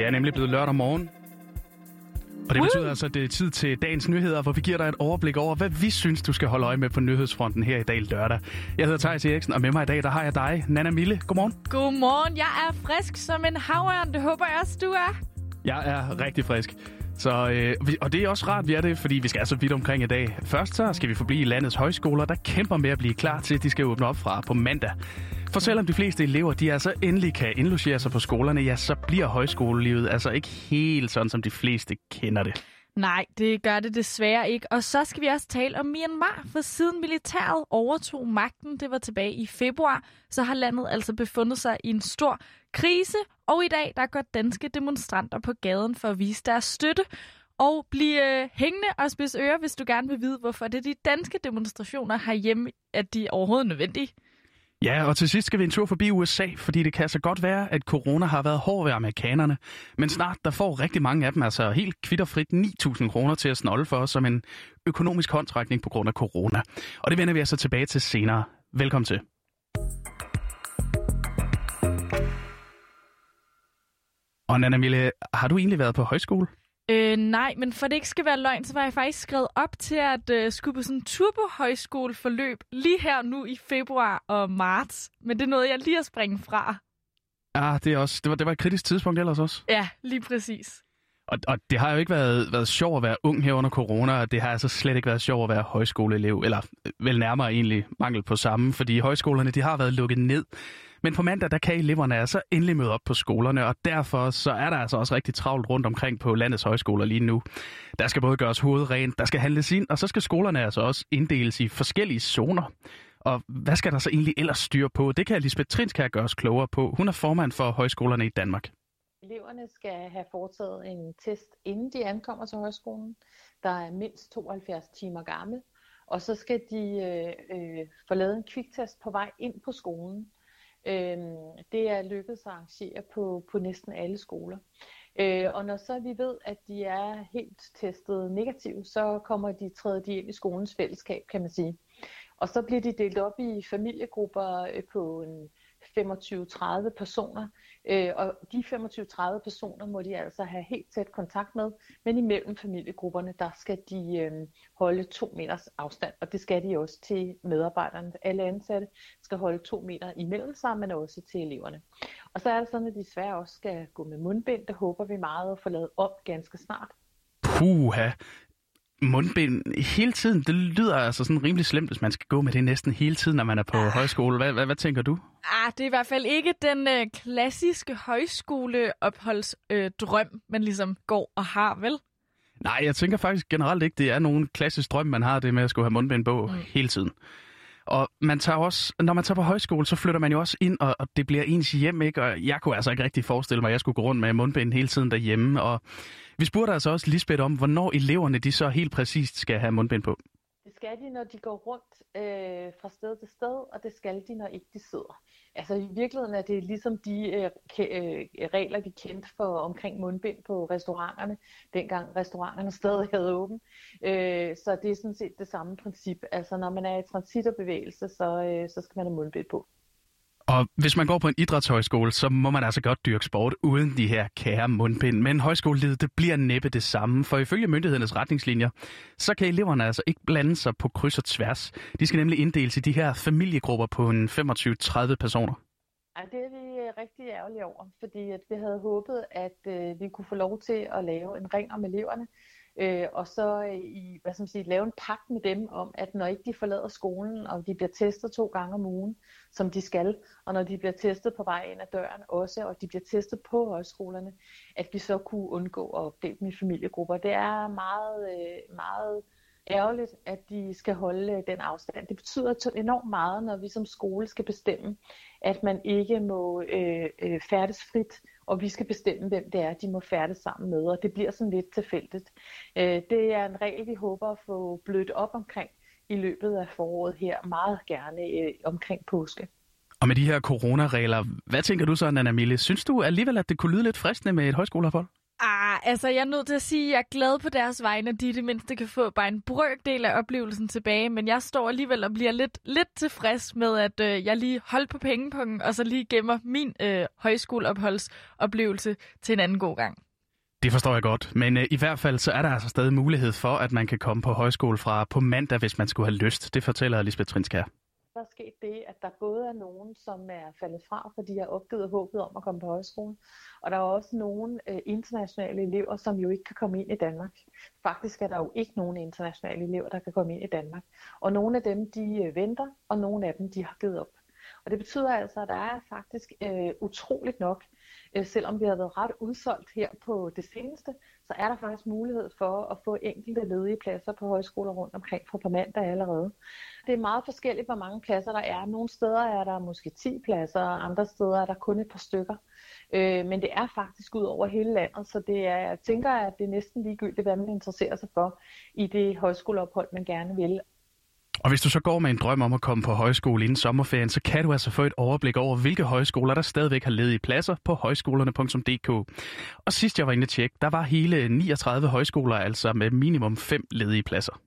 Det er nemlig blevet lørdag morgen. Og det betyder altså, at det er tid til dagens nyheder, hvor vi giver dig et overblik over, hvad vi synes, du skal holde øje med på nyhedsfronten her i dag lørdag. Jeg hedder Thijs Eriksen, og med mig i dag, der har jeg dig, Nana Mille. Godmorgen. Godmorgen, jeg er frisk som en havørn. Det håber jeg også, du er. Jeg er rigtig frisk. Så, øh, og det er også rart, vi er det, fordi vi skal altså vidt omkring i dag. Først så skal vi forblive landets højskoler, der kæmper med at blive klar til, at de skal åbne op fra på mandag. For selvom de fleste elever, de altså endelig kan indlogere sig på skolerne, ja, så bliver højskolelivet altså ikke helt sådan, som de fleste kender det. Nej, det gør det desværre ikke. Og så skal vi også tale om Myanmar, for siden militæret overtog magten, det var tilbage i februar, så har landet altså befundet sig i en stor krise, og i dag der går danske demonstranter på gaden for at vise deres støtte og blive øh, hængende og spids ører, hvis du gerne vil vide, hvorfor det er de danske demonstrationer herhjemme, at de er overhovedet nødvendige. Ja, og til sidst skal vi en tur forbi USA, fordi det kan så godt være, at corona har været hård ved amerikanerne. Men snart der får rigtig mange af dem altså helt kvitterfrit 9.000 kroner til at snolde for os som en økonomisk håndtrækning på grund af corona. Og det vender vi altså tilbage til senere. Velkommen til. Og Nana Mille, har du egentlig været på højskole? Øh, nej, men for det ikke skal være løgn, så var jeg faktisk skrevet op til at øh, skulle på sådan en tur på højskoleforløb lige her nu i februar og marts. Men det er noget, jeg lige at springe fra. Ja, det, er også, det, var, det var et kritisk tidspunkt ellers også. Ja, lige præcis. Og, og det har jo ikke været, været sjovt at være ung her under corona, og det har altså slet ikke været sjovt at være højskoleelev, eller øh, vel nærmere egentlig mangel på samme, fordi højskolerne de har været lukket ned. Men på mandag, der kan eleverne altså endelig møde op på skolerne, og derfor så er der altså også rigtig travlt rundt omkring på landets højskoler lige nu. Der skal både gøres hovedet rent, der skal handles ind, og så skal skolerne altså også inddeles i forskellige zoner. Og hvad skal der så egentlig ellers styre på? Det kan Lisbeth Trinskær gøre os klogere på. Hun er formand for højskolerne i Danmark. Eleverne skal have foretaget en test, inden de ankommer til højskolen, der er mindst 72 timer gammel. Og så skal de øh, øh, få lavet en kviktest på vej ind på skolen. Øh, det er lykkedes at arrangere på, på næsten alle skoler. Øh, og når så vi ved, at de er helt testet negativt, så kommer de træde de ind i skolens fællesskab, kan man sige. Og så bliver de delt op i familiegrupper øh, på en 25-30 personer, øh, og de 25-30 personer må de altså have helt tæt kontakt med, men imellem familiegrupperne, der skal de øh, holde to meters afstand, og det skal de også til medarbejderne. Alle ansatte skal holde to meter imellem sig, men også til eleverne. Og så er det sådan, at de desværre også skal gå med mundbind. Det håber vi meget at få lavet op ganske snart. Puha, mundbind hele tiden, det lyder altså sådan rimelig slemt, hvis man skal gå med det næsten hele tiden, når man er på ah. højskole. Hvad, hvad, hvad tænker du? Ah, det er i hvert fald ikke den øh, klassiske højskoleopholdsdrøm, øh, man ligesom går og har, vel? Nej, jeg tænker faktisk generelt ikke, det er nogen klassisk drøm, man har det med at skulle have mundbind på mm. hele tiden. Og man tager også, når man tager på højskole, så flytter man jo også ind, og, og det bliver ens hjem, ikke? Og jeg kunne altså ikke rigtig forestille mig, at jeg skulle gå rundt med mundbind hele tiden derhjemme. Og vi spurgte altså også Lisbeth om, hvornår eleverne de så helt præcist skal have mundbind på. Det skal de, når de går rundt øh, fra sted til sted, og det skal de, når ikke de sidder. Altså i virkeligheden er det ligesom de øh, øh, regler, vi kendte for omkring mundbind på restauranterne, dengang restauranterne stadig havde åben. Øh, så det er sådan set det samme princip. Altså når man er i transitterbevægelse, så, øh, så skal man have mundbind på. Og hvis man går på en idrætshøjskole, så må man altså godt dyrke sport uden de her kære mundbind. Men højskolelivet, det bliver næppe det samme, for ifølge myndighedernes retningslinjer, så kan eleverne altså ikke blande sig på kryds og tværs. De skal nemlig inddeles i de her familiegrupper på en 25-30 personer. Ja, det er vi øh, rigtig ærgerlige over, fordi at vi havde håbet, at øh, vi kunne få lov til at lave en ring om eleverne, øh, og så øh, i, hvad skal man sige, lave en pagt med dem om, at når ikke de forlader skolen, og de bliver testet to gange om ugen, som de skal, og når de bliver testet på vej ind ad døren også, og de bliver testet på højskolerne, at vi så kunne undgå at opdele dem i familiegrupper. Det er meget, øh, meget ærgerligt, at de skal holde øh, den afstand. Det betyder enormt meget, når vi som skole skal bestemme, at man ikke må øh, færdes frit, og vi skal bestemme, hvem det er, de må færdes sammen med, og det bliver sådan lidt tilfældigt. Øh, det er en regel, vi håber at få blødt op omkring i løbet af foråret her, meget gerne øh, omkring påske. Og med de her coronaregler, hvad tænker du så, Nana Mille? Synes du alligevel, at det kunne lyde lidt fristende med et højskoleophold? Ah, altså jeg er nødt til at sige, at jeg er glad på deres vegne, at de i det mindste kan få bare en brøkdel af oplevelsen tilbage, men jeg står alligevel og bliver lidt, lidt tilfreds med, at øh, jeg lige holdt på pengepunkten, og så lige gemmer min øh, højskoleopholdsoplevelse til en anden god gang. Det forstår jeg godt, men øh, i hvert fald så er der altså stadig mulighed for, at man kan komme på højskole fra på mandag, hvis man skulle have lyst. Det fortæller Lisbeth Trinskær. Der er sket det, at der både er nogen, som er faldet fra, fordi de har opgivet håbet om at komme på højskole, og der er også nogle øh, internationale elever, som jo ikke kan komme ind i Danmark. Faktisk er der jo ikke nogen internationale elever, der kan komme ind i Danmark. Og nogle af dem, de øh, venter, og nogle af dem, de har givet op. Og det betyder altså, at der er faktisk øh, utroligt nok, øh, selvom vi har været ret udsolgt her på det seneste, så er der faktisk mulighed for at få enkelte ledige pladser på højskoler rundt omkring fra på mandag allerede. Det er meget forskelligt, hvor mange pladser der er. Nogle steder er der måske 10 pladser, og andre steder er der kun et par stykker. Øh, men det er faktisk ud over hele landet, så det er, jeg tænker, at det er næsten ligegyldigt, hvad man interesserer sig for i det højskoleophold, man gerne vil. Og hvis du så går med en drøm om at komme på højskole inden sommerferien, så kan du altså få et overblik over, hvilke højskoler, der stadigvæk har ledige pladser på højskolerne.dk. Og sidst jeg var inde at tjekke, der var hele 39 højskoler, altså med minimum 5 ledige pladser.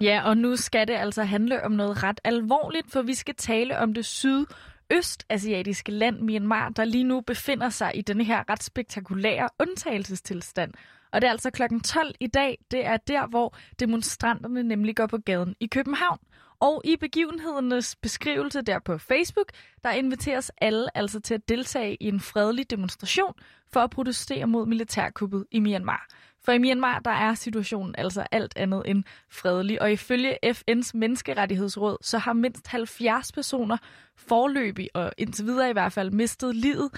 Ja, og nu skal det altså handle om noget ret alvorligt, for vi skal tale om det syd østasiatiske land Myanmar, der lige nu befinder sig i den her ret spektakulære undtagelsestilstand. Og det er altså klokken 12 i dag. Det er der, hvor demonstranterne nemlig går på gaden i København. Og i begivenhedernes beskrivelse der på Facebook, der inviteres alle altså til at deltage i en fredelig demonstration for at protestere mod militærkuppet i Myanmar. For i Myanmar, der er situationen altså alt andet end fredelig, og ifølge FN's menneskerettighedsråd, så har mindst 70 personer forløbig, og indtil videre i hvert fald, mistet livet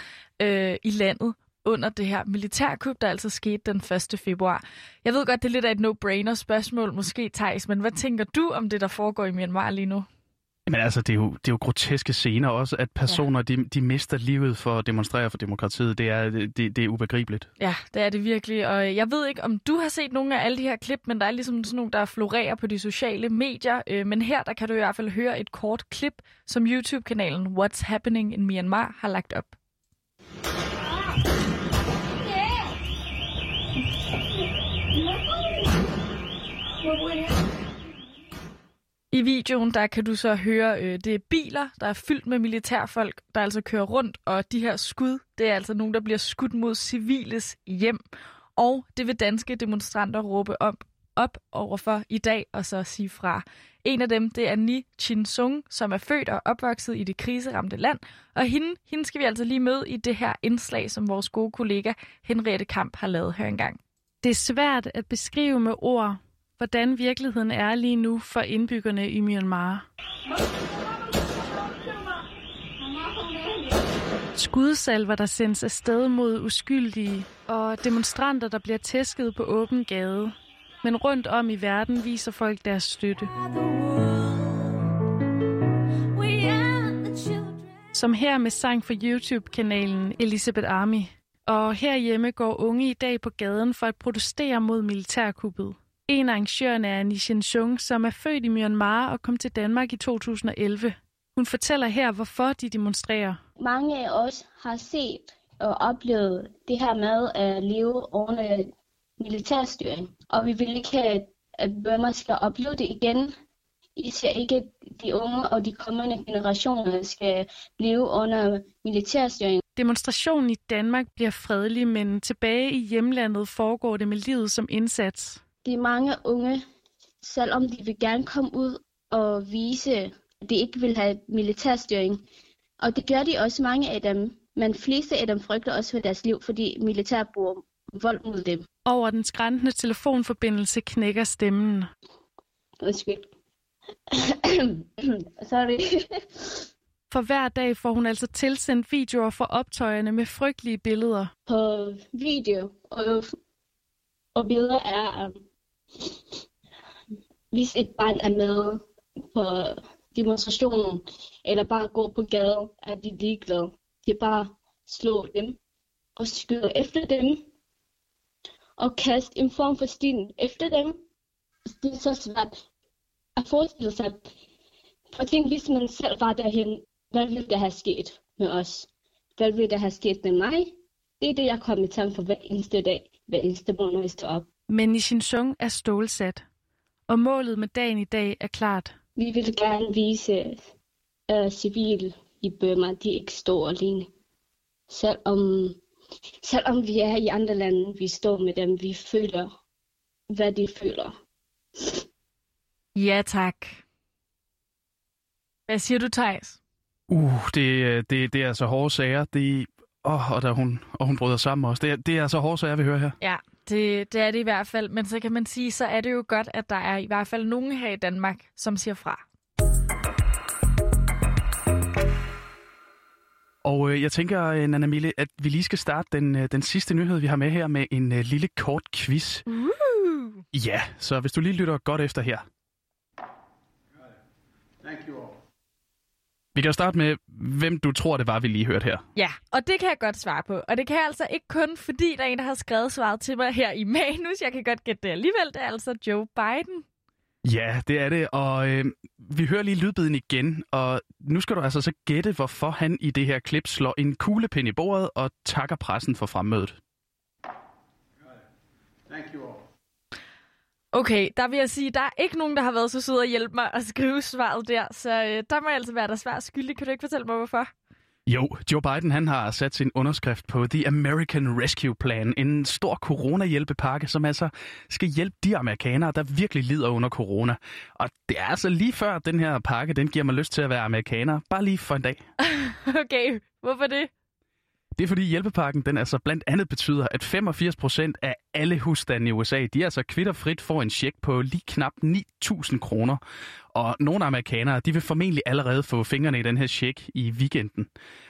øh, i landet under det her militærkup, der altså skete den 1. februar. Jeg ved godt, det er lidt af et no-brainer spørgsmål, måske Thijs, men hvad tænker du om det, der foregår i Myanmar lige nu? Men altså, det er jo, det er jo groteske scener også, at personer, ja. de, de mister livet for at demonstrere for demokratiet. Det er, det, det er ubegribeligt. Ja, det er det virkelig. Og jeg ved ikke, om du har set nogle af alle de her klip, men der er ligesom sådan nogle, der florerer på de sociale medier. Øh, men her, der kan du i hvert fald høre et kort klip, som YouTube-kanalen What's Happening in Myanmar har lagt op. I videoen der kan du så høre, øh, det er biler, der er fyldt med militærfolk, der altså kører rundt, og de her skud, det er altså nogen, der bliver skudt mod civiles hjem. Og det vil danske demonstranter råbe op, op overfor i dag og så sige fra. En af dem, det er Ni Chin Sung, som er født og opvokset i det kriseramte land. Og hende, hende skal vi altså lige møde i det her indslag, som vores gode kollega Henriette Kamp har lavet her engang. Det er svært at beskrive med ord, hvordan virkeligheden er lige nu for indbyggerne i Myanmar. Skudsalver, der sendes afsted mod uskyldige, og demonstranter, der bliver tæsket på åben gade. Men rundt om i verden viser folk deres støtte. Som her med sang for YouTube-kanalen Elizabeth Army. Og herhjemme går unge i dag på gaden for at protestere mod militærkuppet. En af arrangørerne er Nishin Chung, som er født i Myanmar og kom til Danmark i 2011. Hun fortæller her, hvorfor de demonstrerer. Mange af os har set og oplevet det her med at leve under militærstyring. Og vi vil ikke have, at Burma skal opleve det igen. Især ikke de unge og de kommende generationer skal blive under militærstyring. Demonstrationen i Danmark bliver fredelig, men tilbage i hjemlandet foregår det med livet som indsats. De mange unge, selvom de vil gerne komme ud og vise, at de ikke vil have militærstyring. Og det gør de også mange af dem. Men fleste af dem frygter også for deres liv, fordi militær bruger vold mod dem. Over den skræntende telefonforbindelse knækker stemmen. Undskyld. Sorry. For hver dag får hun altså tilsendt videoer fra optøjerne med frygtelige billeder. På video og, og billeder er, um, hvis et barn er med på demonstrationen, eller bare går på gaden, er de ligeglade. De bare slår dem og skyder efter dem og kaste en form for sten efter dem. Det er så svært at forestille sig. For tænk, hvis man selv var derhen, hvad ville der have sket med os? hvad ville der have sket med mig? Det er det, jeg kommer i tanke for hver eneste dag, hver eneste morgen, når jeg står op. Men Nishin er stålsat, og målet med dagen i dag er klart. Vi vil gerne vise uh, civil i Burma, de ikke står alene. Selvom, selvom vi er i andre lande, vi står med dem, vi føler, hvad de føler. Ja, tak. Hvad siger du, Thijs? Uh, det, det, det er altså hårde sager. Det, oh, og, der hun, og hun bryder sammen også. Det, det er altså hårde sager, vi hører her. Ja, det, det er det i hvert fald. Men så kan man sige, så er det jo godt, at der er i hvert fald nogen her i Danmark, som siger fra. Og øh, jeg tænker, øh, Nana Mille, at vi lige skal starte den, øh, den sidste nyhed, vi har med her, med en øh, lille kort quiz. Uh. Ja, så hvis du lige lytter godt efter her. Thank you all. Vi kan jo starte med, hvem du tror, det var, vi lige hørte her. Ja, og det kan jeg godt svare på. Og det kan jeg altså ikke kun, fordi der er en, der har skrevet svaret til mig her i manus. Jeg kan godt gætte det alligevel. Det er altså Joe Biden. Ja, det er det, og øh, vi hører lige lydbiden igen, og nu skal du altså så gætte, hvorfor han i det her klip slår en kuglepind i bordet og takker pressen for fremmødet. Thank you all. Okay, der vil jeg sige, der er ikke nogen, der har været så sød at hjælpe mig at skrive svaret der, så øh, der må jeg altså være der svært skyldig. Kan du ikke fortælle mig, hvorfor? Jo, Joe Biden han har sat sin underskrift på The American Rescue Plan, en stor coronahjælpepakke, som altså skal hjælpe de amerikanere, der virkelig lider under corona. Og det er altså lige før den her pakke, den giver mig lyst til at være amerikaner, bare lige for en dag. okay, hvorfor det? Det er fordi hjælpepakken den altså blandt andet betyder, at 85% af alle husstande i USA, de er altså kvitterfrit får en check på lige knap 9.000 kroner. Og nogle amerikanere, de vil formentlig allerede få fingrene i den her check i weekenden.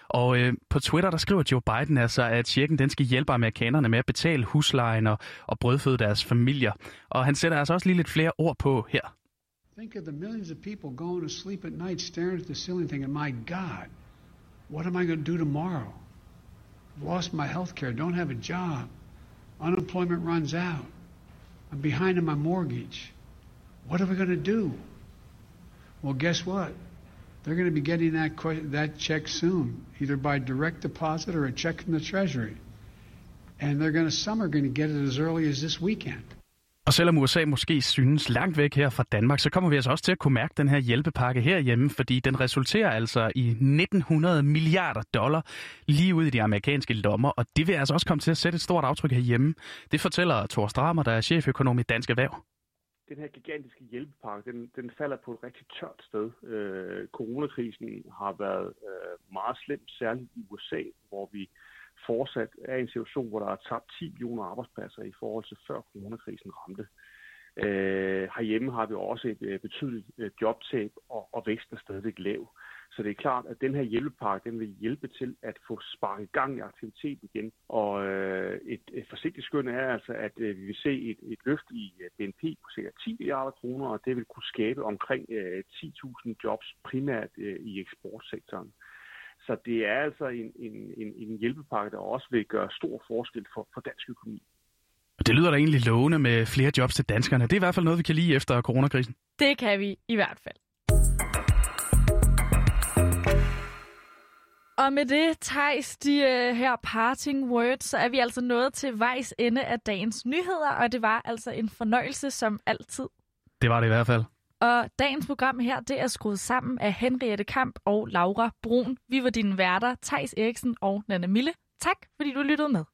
Og øh, på Twitter, der skriver Joe Biden altså, at checken den skal hjælpe amerikanerne med at betale huslejen og, og brødføde deres familier. Og han sætter altså også lige lidt flere ord på her. Think of the millions of people going to sleep at night staring at the ceiling thinking, my God, what am I going to do tomorrow? Lost my health care, don't have a job. Unemployment runs out. I'm behind on my mortgage. What are we going to do? Well, guess what? They're going to be getting that, que- that check soon, either by direct deposit or a check from the Treasury. And they're going to, some are going to get it as early as this weekend. Og selvom USA måske synes langt væk her fra Danmark, så kommer vi altså også til at kunne mærke den her hjælpepakke herhjemme, fordi den resulterer altså i 1900 milliarder dollar lige ud i de amerikanske lommer, og det vil altså også komme til at sætte et stort aftryk herhjemme. Det fortæller Thor Stramer, der er cheføkonom i Dansk Erhverv. den her gigantiske hjælpepakke, den, den falder på et rigtig tørt sted. Øh, coronakrisen har været øh, meget slem, særligt i USA, hvor vi fortsat er i en situation, hvor der er tabt 10 millioner arbejdspladser i forhold til før coronakrisen ramte. Øh, herhjemme har vi også et øh, betydeligt øh, jobtab, og, og væksten er stadigvæk lav. Så det er klart, at den her hjælpepakke, den vil hjælpe til at få sparket gang i aktiviteten igen. Og øh, et, et forsigtigt skøn er altså, at øh, vi vil se et, et løft i øh, BNP på ca. 10 milliarder kroner, og det vil kunne skabe omkring øh, 10.000 jobs primært øh, i eksportsektoren. Så det er altså en, en, en, en hjælpepakke, der også vil gøre stor forskel for, for dansk økonomi. Og det lyder da egentlig lovende med flere jobs til danskerne. Det er i hvert fald noget, vi kan lide efter coronakrisen. Det kan vi i hvert fald. Og med det, Thijs, de uh, her parting words, så er vi altså nået til vejs ende af dagens nyheder, og det var altså en fornøjelse som altid. Det var det i hvert fald. Og dagens program her, det er skruet sammen af Henriette Kamp og Laura Brun. Vi var dine værter, Tejs Eriksen og Nana Mille. Tak, fordi du lyttede med.